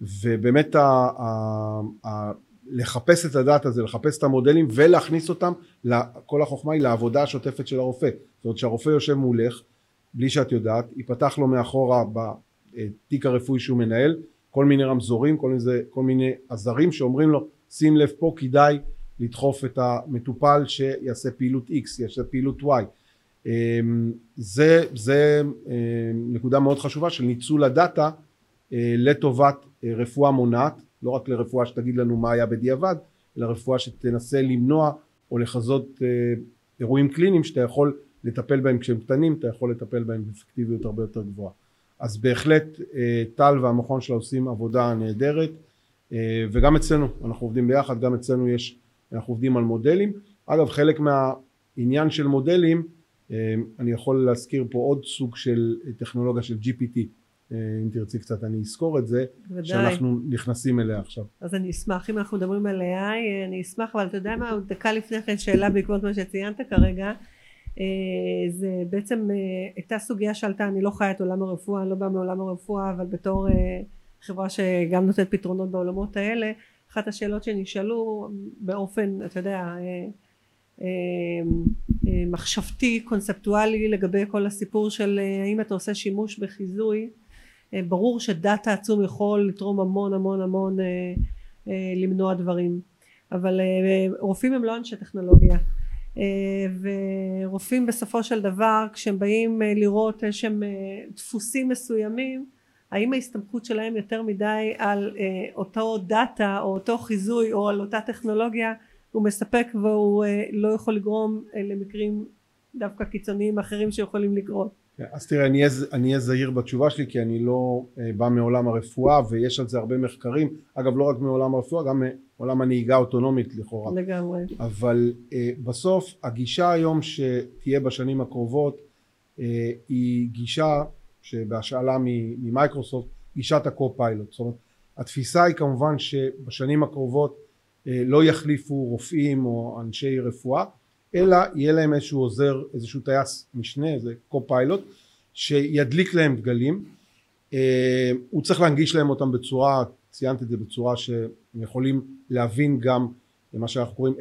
ובאמת ה, ה, ה, לחפש את הדאטה זה לחפש את המודלים ולהכניס אותם כל החוכמה היא לעבודה השוטפת של הרופא. זאת אומרת שהרופא יושב מולך בלי שאת יודעת ייפתח לו מאחורה בתיק הרפואי שהוא מנהל כל מיני רמזורים כל מיני, כל מיני עזרים שאומרים לו שים לב פה כדאי לדחוף את המטופל שיעשה פעילות X יעשה פעילות Y. אמ, זה, זה אמ, נקודה מאוד חשובה של ניצול הדאטה לטובת אה, רפואה מונעת לא רק לרפואה שתגיד לנו מה היה בדיעבד אלא רפואה שתנסה למנוע או לחזות אה, אירועים קליניים שאתה יכול לטפל בהם כשהם קטנים אתה יכול לטפל בהם באפקטיביות הרבה יותר גבוהה. אז בהחלט טל והמכון שלה עושים עבודה נהדרת אה, וגם אצלנו אנחנו עובדים ביחד גם אצלנו יש אנחנו עובדים על מודלים. אגב חלק מהעניין של מודלים אה, אני יכול להזכיר פה עוד סוג של טכנולוגיה של GPT אם תרצי קצת אני אזכור את זה בוודאי. שאנחנו נכנסים אליה עכשיו אז אני אשמח אם אנחנו מדברים על AI אני אשמח אבל אתה יודע מה עוד דקה לפני כן שאלה בעקבות מה שציינת כרגע אה, זה בעצם אה, הייתה סוגיה שעלתה אני לא חיה את עולם הרפואה אני לא באה מעולם הרפואה אבל בתור אה, חברה שגם נותנת פתרונות בעולמות האלה אחת השאלות שנשאלו באופן אתה יודע מחשבתי קונספטואלי לגבי כל הסיפור של האם אתה עושה שימוש בחיזוי ברור שדאטה עצום יכול לתרום המון המון המון למנוע דברים. אבל רופאים הם לא אנשי טכנולוגיה. אה, ורופאים בסופו של דבר כשהם באים אה, לראות אה, דפוסים מסוימים האם ההסתמכות שלהם יותר מדי על אותו דאטה או אותו חיזוי או על אותה טכנולוגיה הוא מספק והוא לא יכול לגרום למקרים דווקא קיצוניים אחרים שיכולים לקרות אז תראה אני אהיה זהיר בתשובה שלי כי אני לא בא מעולם הרפואה ויש על זה הרבה מחקרים אגב לא רק מעולם הרפואה גם עולם הנהיגה האוטונומית לכאורה. לגמרי. אבל uh, בסוף הגישה היום שתהיה בשנים הקרובות uh, היא גישה שבהשאלה ממייקרוסופט גישת הקו-פיילוט. זאת אומרת התפיסה היא כמובן שבשנים הקרובות לא יחליפו רופאים או אנשי רפואה אלא יהיה להם איזשהו עוזר איזשהו טייס משנה איזה קו-פיילוט שידליק להם דגלים. uh, הוא צריך להנגיש להם אותם בצורה ציינת את זה בצורה שהם יכולים להבין גם מה שאנחנו קוראים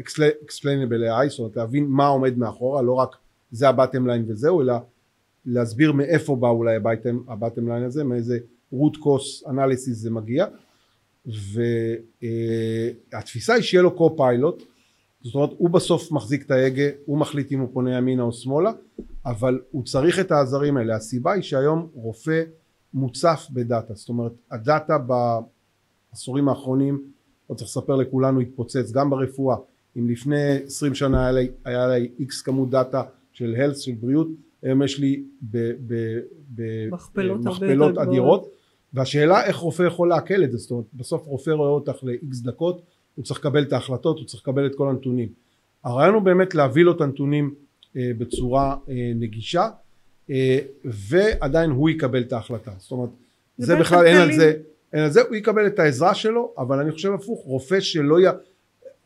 explainable AI זאת אומרת להבין מה עומד מאחורה לא רק זה ה bottom line וזהו אלא להסביר מאיפה בא אולי ה bottom line הזה מאיזה root cause analysis זה מגיע. והתפיסה היא שיהיה לו co-pilot זאת אומרת הוא בסוף מחזיק את ההגה הוא מחליט אם הוא פונה ימינה או שמאלה אבל הוא צריך את העזרים האלה. הסיבה היא שהיום רופא מוצף בדאטה. זאת אומרת הדאטה בעשורים האחרונים לא צריך לספר לכולנו התפוצץ. גם ברפואה אם לפני עשרים שנה היה לי, היה לי איקס כמות דאטה של הלס של בריאות היום יש לי במכפלות אדירות. והשאלה איך רופא יכול לעכל את זה. זאת אומרת בסוף רופא רואה אותך לאיקס דקות הוא צריך לקבל את ההחלטות הוא צריך לקבל את כל הנתונים. הרעיון הוא באמת להביא לו את הנתונים אה, בצורה אה, נגישה אה, ועדיין הוא יקבל את ההחלטה. זאת אומרת זה, זה בכלל אין על זה אלא זה הוא יקבל את העזרה שלו אבל אני חושב הפוך רופא שלא י...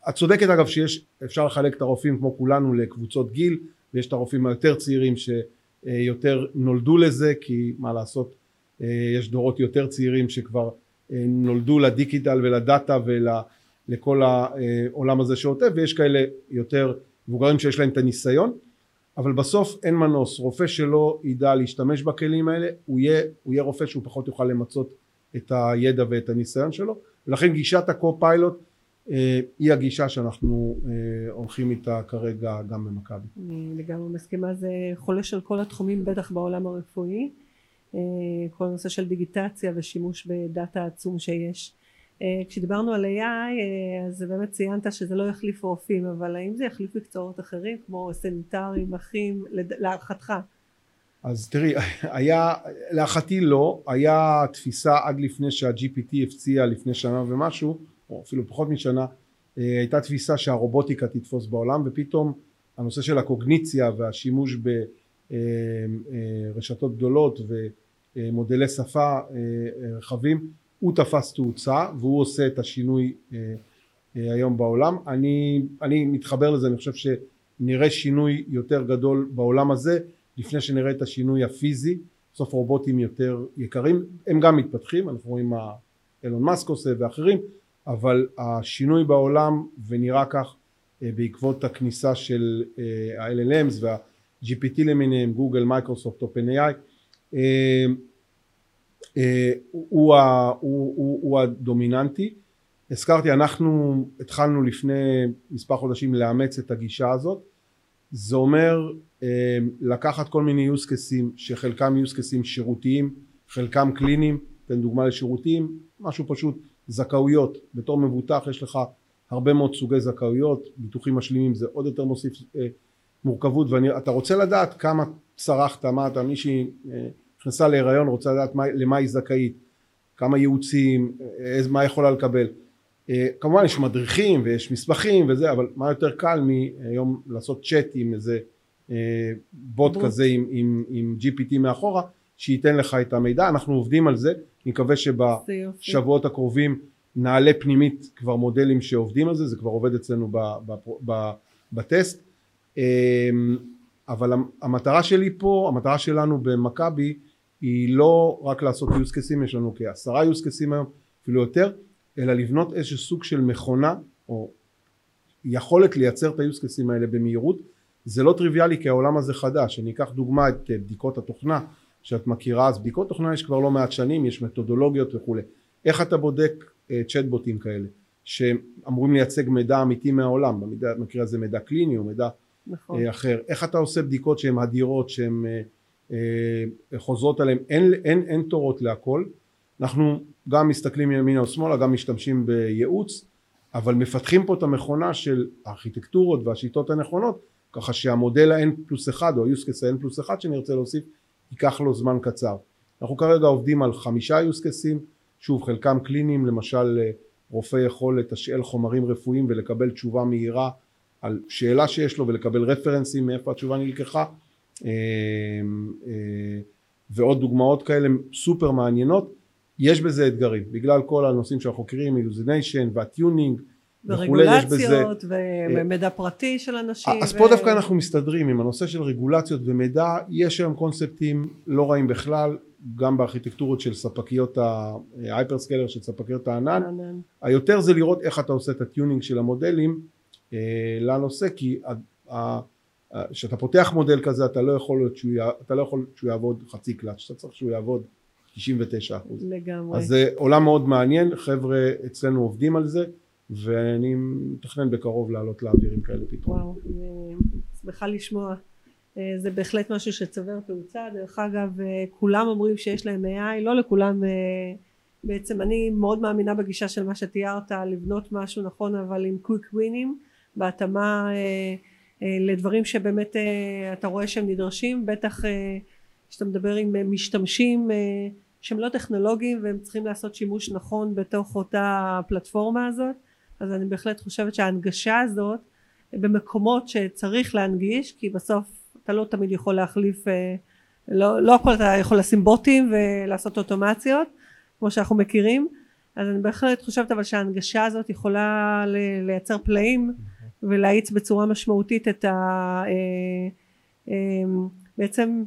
את צודקת אגב שיש אפשר לחלק את הרופאים כמו כולנו לקבוצות גיל ויש את הרופאים היותר צעירים שיותר נולדו לזה כי מה לעשות יש דורות יותר צעירים שכבר נולדו לדיגיטל ולדאטה ולכל העולם הזה שעוטף ויש כאלה יותר מבוגרים שיש להם את הניסיון אבל בסוף אין מנוס. רופא שלא ידע להשתמש בכלים האלה הוא יהיה, הוא יהיה רופא שהוא פחות יוכל למצות את הידע ואת הניסיון שלו. ולכן גישת הקו-פיילוט אה, היא הגישה שאנחנו אה, הולכים איתה כרגע גם במכבי. אני לגמרי מסכימה. זה חולש על כל התחומים בטח בעולם הרפואי. אה, כל הנושא של דיגיטציה ושימוש בדאטה עצום שיש כשדיברנו על AI אז באמת ציינת שזה לא יחליף רופאים אבל האם זה יחליף מקצועות אחרים כמו סניטרים, אחים להערכתך? אז תראי היה להערכתי לא. היה תפיסה עד לפני שה-GPT הפציע לפני שנה ומשהו או אפילו פחות משנה אה, הייתה תפיסה שהרובוטיקה תתפוס בעולם ופתאום הנושא של הקוגניציה והשימוש ברשתות אה, אה, גדולות ומודלי שפה רחבים הוא תפס תאוצה והוא עושה את השינוי היום בעולם. אני, אני מתחבר לזה אני חושב שנראה שינוי יותר גדול בעולם הזה לפני שנראה את השינוי הפיזי. בסוף רובוטים יותר יקרים הם גם מתפתחים אנחנו רואים מה אילון מאסק עושה ואחרים אבל השינוי בעולם ונראה כך אה, בעקבות הכניסה של אה, ה-LLMs וה-GPT למיניהם גוגל מייקרוסופט OpenAI הוא, הוא, הוא, הוא הדומיננטי. הזכרתי אנחנו התחלנו לפני מספר חודשים לאמץ את הגישה הזאת. זה אומר אה, לקחת כל מיני use cases שחלקם use cases שירותיים חלקם קליניים אתן דוגמה לשירותים משהו פשוט זכאויות. בתור מבוטח יש לך הרבה מאוד סוגי זכאויות ביטוחים משלימים זה עוד יותר מוסיף אה, מורכבות ואתה רוצה לדעת כמה צרכת מה אתה מישהי אה, נכנסה להיריון רוצה לדעת מה, למה היא זכאית כמה ייעוצים מה יכולה לקבל. אה, כמובן יש מדריכים ויש מסמכים וזה אבל מה יותר קל מהיום לעשות צ'אט עם איזה אה, בוט בוט. כזה עם, עם, עם GPT מאחורה שייתן לך את המידע. אנחנו עובדים על זה. אני מקווה. שבשבועות הקרובים נעלה פנימית כבר מודלים שעובדים על זה. זה כבר עובד אצלנו ב, ב, ב, בטסט. אמ, אבל המ- המטרה שלי פה המטרה שלנו במכבי היא לא רק לעשות use cases יש לנו כעשרה use cases היום אפילו יותר אלא לבנות איזשהו סוג של מכונה או יכולת לייצר את ה-use cases האלה במהירות. זה לא טריוויאלי כי העולם הזה חדש. אני אקח דוגמה את אה, בדיקות התוכנה שאת מכירה. אז בדיקות תוכנה יש כבר לא מעט שנים יש מתודולוגיות וכולי. איך אתה בודק אה, צ'טבוטים כאלה שאמורים לייצג מידע אמיתי מהעולם? במקרה הזה מידע קליני או מידע נכון. אה, אחר. איך אתה עושה בדיקות שהן אדירות שהן חוזרות עליהן אין, אין, אין תורות להכל. אנחנו גם מסתכלים ימינה או שמאלה גם משתמשים בייעוץ אבל מפתחים פה את המכונה של הארכיטקטורות והשיטות הנכונות ככה שהמודל ה-N פלוס אחד או ה-use ה-N פלוס אחד שנרצה להוסיף ייקח לו זמן קצר. אנחנו כרגע עובדים על חמישה use cases שוב חלקם קליניים למשל אה, רופא יכול לתשאל חומרים רפואיים ולקבל תשובה מהירה על שאלה שיש לו ולקבל רפרנסים מאיפה התשובה נלקחה. אה, אה, ועוד דוגמאות כאלה סופר מעניינות יש בזה אתגרים בגלל כל הנושאים שאנחנו מכירים hallucination וה tuning ורגולציות ומידע פרטי של אנשים. אז ו- פה דווקא אנחנו מסתדרים עם הנושא של רגולציות ומידע יש היום קונספטים לא רעים בכלל גם בארכיטקטורות של ספקיות ה hyperscaler של ספקיות הענן ענן. היותר זה לראות איך אתה עושה את ה tuning של המודלים אה, לנושא כי כשאתה פותח מודל כזה אתה לא יכול שהוא, אתה לא יכול שהוא יעבוד חצי קלאץ' אתה צריך שהוא יעבוד 99 אחוז לגמרי. אז זה עולם מאוד מעניין חבר'ה אצלנו עובדים על זה ואני מתכנן בקרוב לעלות לאוויר עם כאלה פתרונות וואו, אני שמחה לשמוע. אה, זה בהחלט משהו שצובר תאוצה. דרך אגב, אה, כולם אומרים שיש להם AI, לא לכולם אה, בעצם אני מאוד מאמינה בגישה של מה שתיארת, לבנות משהו נכון אבל עם קוויק ווינים, בהתאמה אה, אה, לדברים שבאמת אה, אתה רואה שהם נדרשים, בטח אה, כשאתה מדבר עם אה, משתמשים אה, שהם לא טכנולוגיים והם צריכים לעשות שימוש נכון בתוך אותה פלטפורמה הזאת, אז אני בהחלט חושבת שההנגשה הזאת במקומות שצריך להנגיש כי בסוף אתה לא תמיד יכול להחליף אה, לא, לא אתה יכול לשים בוטים ולעשות אוטומציות כמו שאנחנו מכירים אז אני בהחלט חושבת אבל שההנגשה הזאת יכולה לייצר פלאים ולהאיץ בצורה משמעותית את ה... אה, אה, בעצם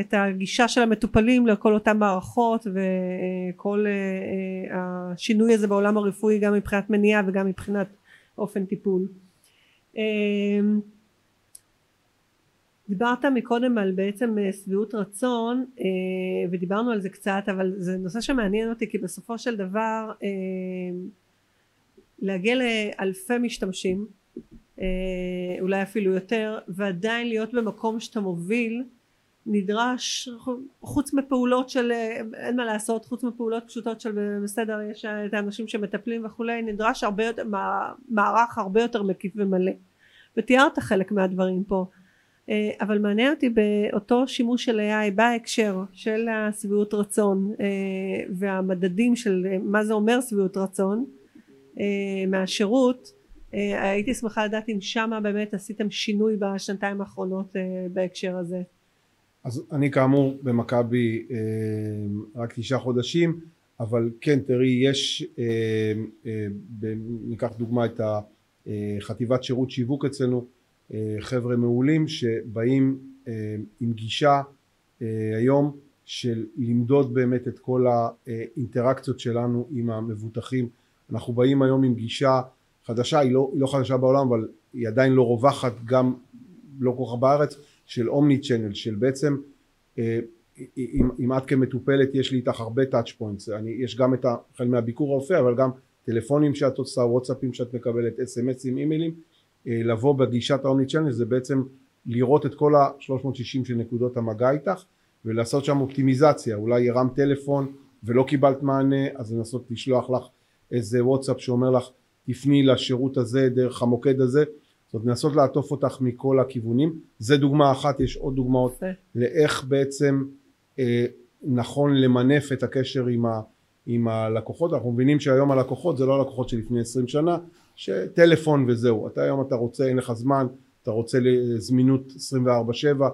את הגישה של המטופלים לכל אותן מערכות וכל אה, השינוי הזה בעולם הרפואי גם מבחינת מניעה וגם מבחינת אופן טיפול. דיברת מקודם על בעצם שביעות רצון ודיברנו על זה קצת אבל זה נושא שמעניין אותי כי בסופו של דבר להגיע לאלפי משתמשים אולי אפילו יותר ועדיין להיות במקום שאתה מוביל נדרש חוץ מפעולות של אין מה לעשות חוץ מפעולות פשוטות של בסדר יש את האנשים שמטפלים וכולי נדרש הרבה יותר מערך הרבה יותר מקיף ומלא. ותיארת חלק מהדברים פה. אה, אבל מעניין אותי באותו שימוש של AI בהקשר של השביעות רצון אה, והמדדים של אה, מה זה אומר שביעות רצון מהשירות הייתי שמחה לדעת אם שמה באמת עשיתם שינוי בשנתיים האחרונות בהקשר הזה. אז אני כאמור במכבי אה, רק תשעה חודשים אבל כן תראי יש אה, אה, ניקח דוגמה את החטיבת שירות שיווק אצלנו אה, חבר'ה מעולים שבאים אה, עם גישה אה, היום של למדוד באמת את כל האינטראקציות שלנו עם המבוטחים. אנחנו באים היום עם גישה חדשה היא לא, היא לא חדשה בעולם אבל היא עדיין לא רווחת גם לא כל כך בארץ של אומני צ'נל של בעצם אם, אם את כמטופלת יש לי איתך הרבה טאצ' פוינטס יש גם את החל מהביקור הרופא אבל גם טלפונים שאת עושה וואטסאפים שאת מקבלת אס.אם.אסים אימיילים. אה, לבוא בגישת האומני צ'נל זה בעצם לראות את כל ה-360 של נקודות המגע איתך ולעשות שם אופטימיזציה. אולי הרם טלפון ולא קיבלת מענה אז לנסות לשלוח לך איזה וואטסאפ שאומר לך תפני לשירות הזה דרך המוקד הזה. זאת אומרת לנסות לעטוף אותך מכל הכיוונים. זה דוגמה אחת יש עוד דוגמאות יפה. לאיך בעצם אה, נכון למנף את הקשר עם, ה, עם הלקוחות. אנחנו מבינים שהיום הלקוחות זה לא הלקוחות שלפני 20 שנה שטלפון וזהו. אתה היום אתה רוצה אין לך זמן אתה רוצה זמינות 24/7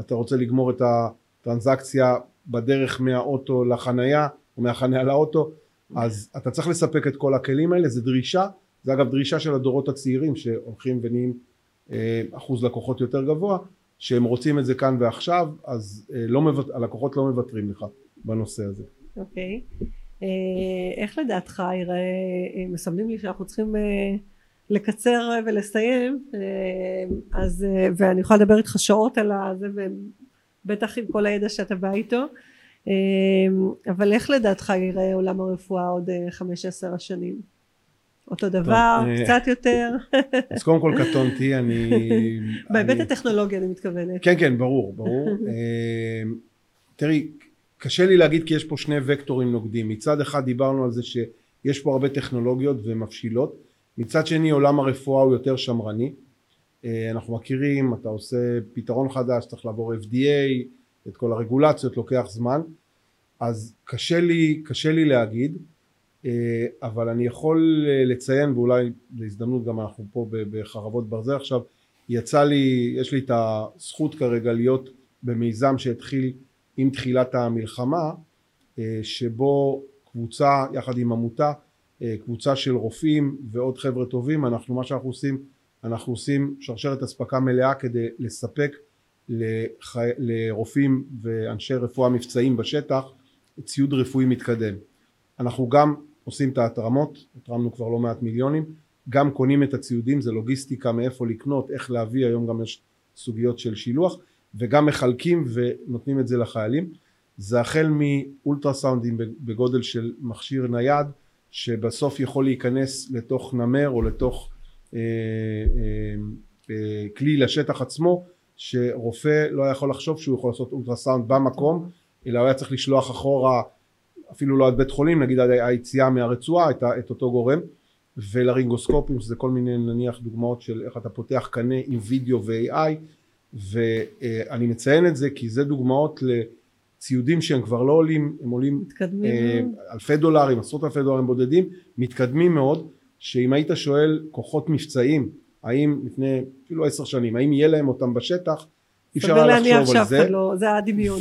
אתה רוצה לגמור את הטרנזקציה בדרך מהאוטו לחנייה או מהחנייה לאוטו אז אתה צריך לספק את כל הכלים האלה. זה דרישה זה אגב דרישה של הדורות הצעירים שהולכים ונהיים אה, אחוז לקוחות יותר גבוה שהם רוצים את זה כאן ועכשיו אז אה, לא מבט... הלקוחות לא מוותרים לך בנושא הזה. אוקיי. Okay. אה, איך לדעתך יראה, מסמנים לי שאנחנו צריכים לקצר ולסיים אז ואני יכולה לדבר איתך שעות על זה ובטח עם כל הידע שאתה בא איתו אבל איך לדעתך יראה עולם הרפואה עוד חמש עשר השנים? אותו דבר, טוב, אה, קצת יותר. אז קודם כל קטונתי, אני... בהיבט הטכנולוגי אני מתכוונת. כן, כן, ברור, ברור. אה, תראי, קשה לי להגיד כי יש פה שני וקטורים נוגדים. מצד אחד דיברנו על זה שיש פה הרבה טכנולוגיות ומבשילות. מצד שני עולם הרפואה הוא יותר שמרני. אה, אנחנו מכירים, אתה עושה פתרון חדש, צריך לעבור FDA, את כל הרגולציות, לוקח זמן. אז קשה לי, קשה לי להגיד. אה, אבל אני יכול אה, לציין ואולי להזדמנות גם אנחנו פה בחרבות ברזל עכשיו יצא לי יש לי את הזכות כרגע להיות במיזם שהתחיל עם תחילת המלחמה אה, שבו קבוצה יחד עם עמותה קבוצה של רופאים ועוד חבר'ה טובים אנחנו מה שאנחנו עושים אנחנו עושים שרשרת אספקה מלאה כדי לספק לחי... לרופאים ואנשי רפואה מבצעיים בשטח ציוד רפואי מתקדם. אנחנו גם עושים את ההתרמות, התרמנו כבר לא מעט מיליונים, גם קונים את הציודים, זה לוגיסטיקה מאיפה לקנות, איך להביא, היום גם יש סוגיות של שילוח, וגם מחלקים ונותנים את זה לחיילים. זה החל מאולטרסאונדים בגודל של מכשיר נייד, שבסוף יכול להיכנס לתוך נמר או לתוך אה, אה, אה, כלי לשטח עצמו, שרופא לא יכול לחשוב שהוא יכול לעשות אולטרסאונד במקום, אלא הוא היה צריך לשלוח אחורה אפילו לא עד בית חולים נגיד עד היציאה מהרצועה את, את אותו גורם ולרינגוסקופים שזה כל מיני נניח דוגמאות של איך אתה פותח קנה עם וידאו ו-AI ואני מציין את זה כי זה דוגמאות לציודים שהם כבר לא עולים הם עולים אה, אלפי דולרים עשרות אלפי דולרים בודדים מתקדמים מאוד שאם היית שואל כוחות מבצעיים האם לפני אפילו עשר שנים האם יהיה להם אותם בשטח אי אפשר היה לחשוב על זה, לא, זה הדמיון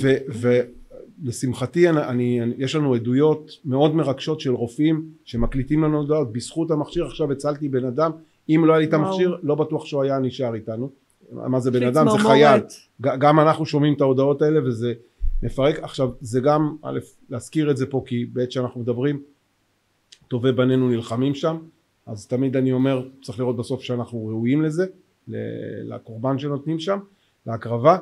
לשמחתי אני, אני, יש לנו עדויות מאוד מרגשות של רופאים שמקליטים לנו הודעות בזכות המכשיר עכשיו הצלתי בן אדם. אם לא היה לי את המכשיר לא בטוח שהוא היה נשאר איתנו. מה זה בן אדם? זה חייל. גם אנחנו שומעים את ההודעות האלה וזה מפרק. עכשיו זה גם א' להזכיר את זה פה כי בעת שאנחנו מדברים טובי בנינו נלחמים שם. אז תמיד אני אומר צריך לראות בסוף שאנחנו ראויים לזה לקורבן שנותנים שם להקרבה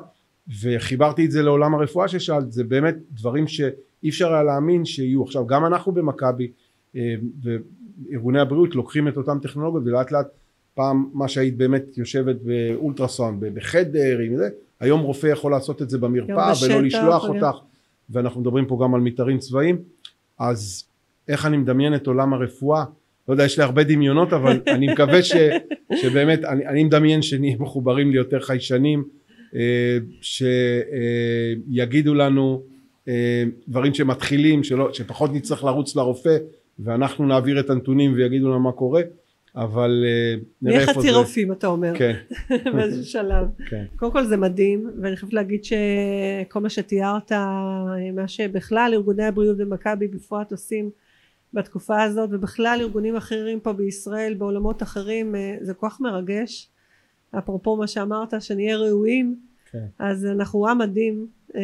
וחיברתי את זה לעולם הרפואה ששאלת זה באמת דברים שאי אפשר היה להאמין שיהיו. עכשיו גם אנחנו במכבי אה, וארגוני הבריאות לוקחים את אותם טכנולוגיות ולאט לאט פעם מה שהיית באמת יושבת באולטרסאונד בחדר עם זה היום רופא יכול לעשות את זה במרפאה ולא לשלוח אותך. ואנחנו מדברים פה גם על מתארים צבאיים. אז איך אני מדמיין את עולם הרפואה? לא יודע יש לי הרבה דמיונות אבל אני מקווה ש, שבאמת אני, אני מדמיין שנהיה מחוברים ליותר חיישנים שיגידו לנו אה, דברים שמתחילים שלא, שפחות נצטרך לרוץ לרופא ואנחנו נעביר את הנתונים ויגידו לנו מה קורה אבל אה, נראה איפה זה. נהיה חצי רופאים אתה אומר. כן. באיזה שלב. כן. קודם כל זה מדהים ואני חייבת להגיד שכל מה שתיארת מה שבכלל ארגוני הבריאות ומכבי בפרט עושים בתקופה הזאת ובכלל ארגונים אחרים פה בישראל בעולמות אחרים זה כל כך מרגש אפרופו מה שאמרת שנהיה ראויים כן. אז אנחנו עם מדהים אה,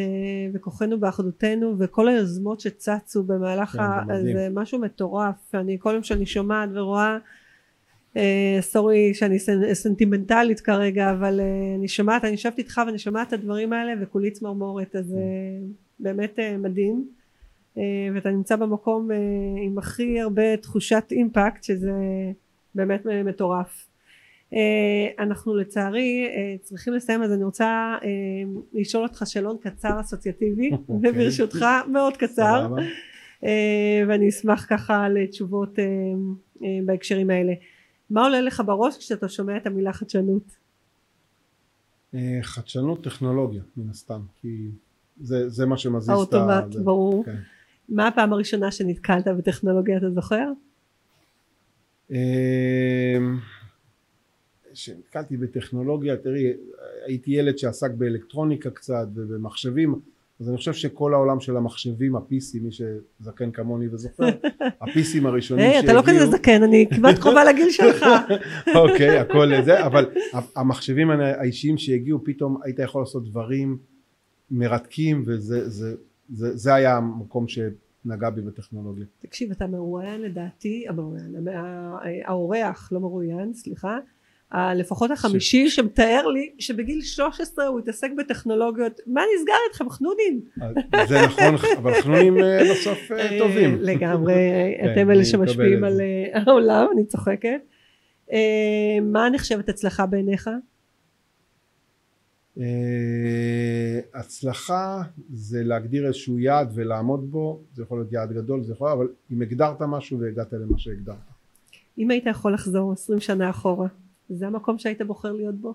וכוחנו באחדותנו וכל היוזמות שצצו במהלך כן, ה... זה, זה משהו מטורף אני כל יום שאני שומעת ורואה אה, סורי שאני סנטימנטלית כרגע אבל אה, אני שומעת אני יושבת איתך ואני שומעת את הדברים האלה וכולי צמרמורת אז כן. באמת מדהים ואתה נמצא במקום עם הכי הרבה תחושת אימפקט שזה באמת מטורף אה, אנחנו לצערי אה, צריכים לסיים אז אני רוצה אה, לשאול אותך שאלון קצר אסוציאטיבי אוקיי. וברשותך מאוד קצר ואני אשמח ככה לתשובות בהקשרים האלה מה עולה לך בראש כשאתה שומע את המילה חדשנות? חדשנות טכנולוגיה מן הסתם כי זה, זה מה שמזיז את ה... האוטומט ברור כן. מה הפעם הראשונה שנתקלת בטכנולוגיה, אתה זוכר? כשנתקלתי בטכנולוגיה, תראי, הייתי ילד שעסק באלקטרוניקה קצת ובמחשבים, אז אני חושב שכל העולם של המחשבים, ה-PC, מי שזקן כמוני וזוכר, ה-PCים הראשונים היי, שהגיעו... אתה לא כזה זקן, אני כמעט קרובה לגיל שלך. אוקיי, הכל זה, אבל המחשבים האישיים שהגיעו, פתאום היית יכול לעשות דברים מרתקים, וזה זה, זה, זה היה המקום שנגע בי בטכנולוגיה. תקשיב, אתה מרואיין לדעתי, המרואיין, האורח, לא מרואיין, סליחה, לפחות החמישי שמתאר לי שבגיל 13 הוא התעסק בטכנולוגיות. מה נסגר איתכם? חנונים. זה נכון אבל חנונים אה, בסוף אה, טובים. לגמרי. כן, אתם אלה שמשפיעים על אה, העולם אני צוחקת. מה נחשבת הצלחה בעיניך? הצלחה זה להגדיר איזשהו יעד ולעמוד בו. זה יכול להיות יעד גדול זה יכול אבל אם הגדרת משהו והגעת למה שהגדרת. אם היית יכול לחזור 20 שנה אחורה זה המקום שהיית בוחר להיות בו?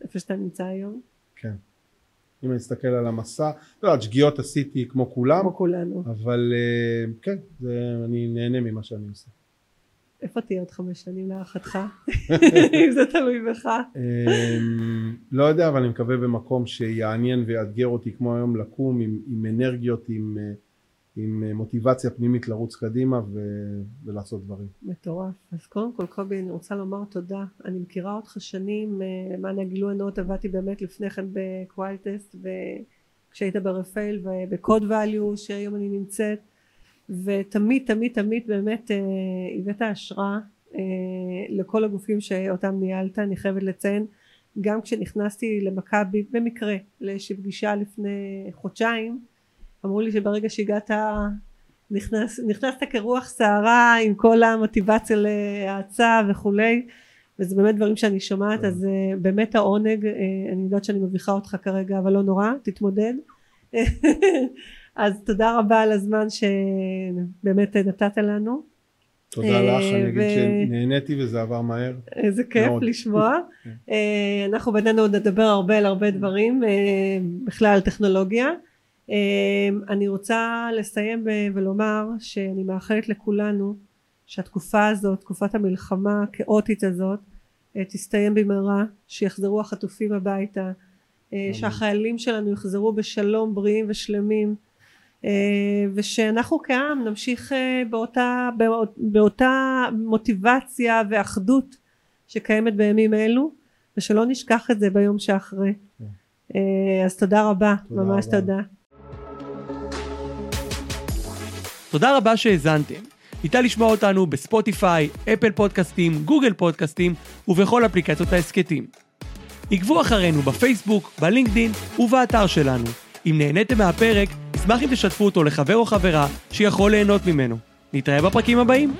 איפה שאתה נמצא היום? כן. אם אני אסתכל על המסע, לא יודעת, שגיאות עשיתי כמו כולם. כמו כולנו. אבל אה, כן, זה, אני נהנה ממה שאני עושה. איפה תהיה עוד חמש שנים להערכתך? אם זה תלוי בך. אמ, לא יודע, אבל אני מקווה במקום שיעניין ויאתגר אותי כמו היום לקום עם, עם אנרגיות, עם... אה, עם אה, מוטיבציה פנימית לרוץ קדימה ו... ולעשות דברים. מטורף. אז קודם כל קובי אני רוצה לומר תודה. אני מכירה אותך שנים, אה, למען הגילוי הנאות עבדתי באמת לפני כן בקווילטסט וכשהיית ברפאל ובקוד ואליו שהיום אני נמצאת ותמיד תמיד תמיד באמת אה, הבאת השראה לכל הגופים שאותם ניהלת אני חייבת לציין גם כשנכנסתי למכבי במקרה לאיזושהי פגישה לפני חודשיים אמרו לי שברגע שהגעת נכנס, נכנסת כרוח סערה עם כל המוטיבציה להאצה וכולי וזה באמת דברים שאני שומעת. אז uh, באמת העונג uh, אני יודעת שאני מביכה אותך כרגע אבל לא נורא תתמודד אז תודה רבה על הזמן שבאמת נתת לנו תודה לך, אני אגיד שנהניתי וזה עבר מהר. איזה כיף לשמוע. כן. אנחנו בינינו עוד נדבר הרבה על הרבה דברים, בכלל טכנולוגיה. אמ, אני רוצה לסיים ולומר שאני מאחלת לכולנו שהתקופה הזאת, תקופת המלחמה הכאוטית הזאת, אה, תסתיים במהרה, שיחזרו החטופים הביתה, אה, שהחיילים שלנו יחזרו בשלום בריאים ושלמים אה, ושאנחנו כעם נמשיך באותה, באותה מוטיבציה ואחדות שקיימת בימים אלו ושלא נשכח את זה ביום שאחרי. כן. אז תודה רבה, תודה ממש רבה. תודה. תודה רבה שהאזנתם. ניתן לשמוע אותנו בספוטיפיי, אפל פודקאסטים, גוגל פודקאסטים ובכל אפליקציות ההסכתים. עקבו אחרינו בפייסבוק, בלינקדין ובאתר שלנו. אם נהניתם מהפרק, אשמח אם תשתפו אותו לחבר או חברה שיכול ליהנות ממנו. נתראה בפרקים הבאים.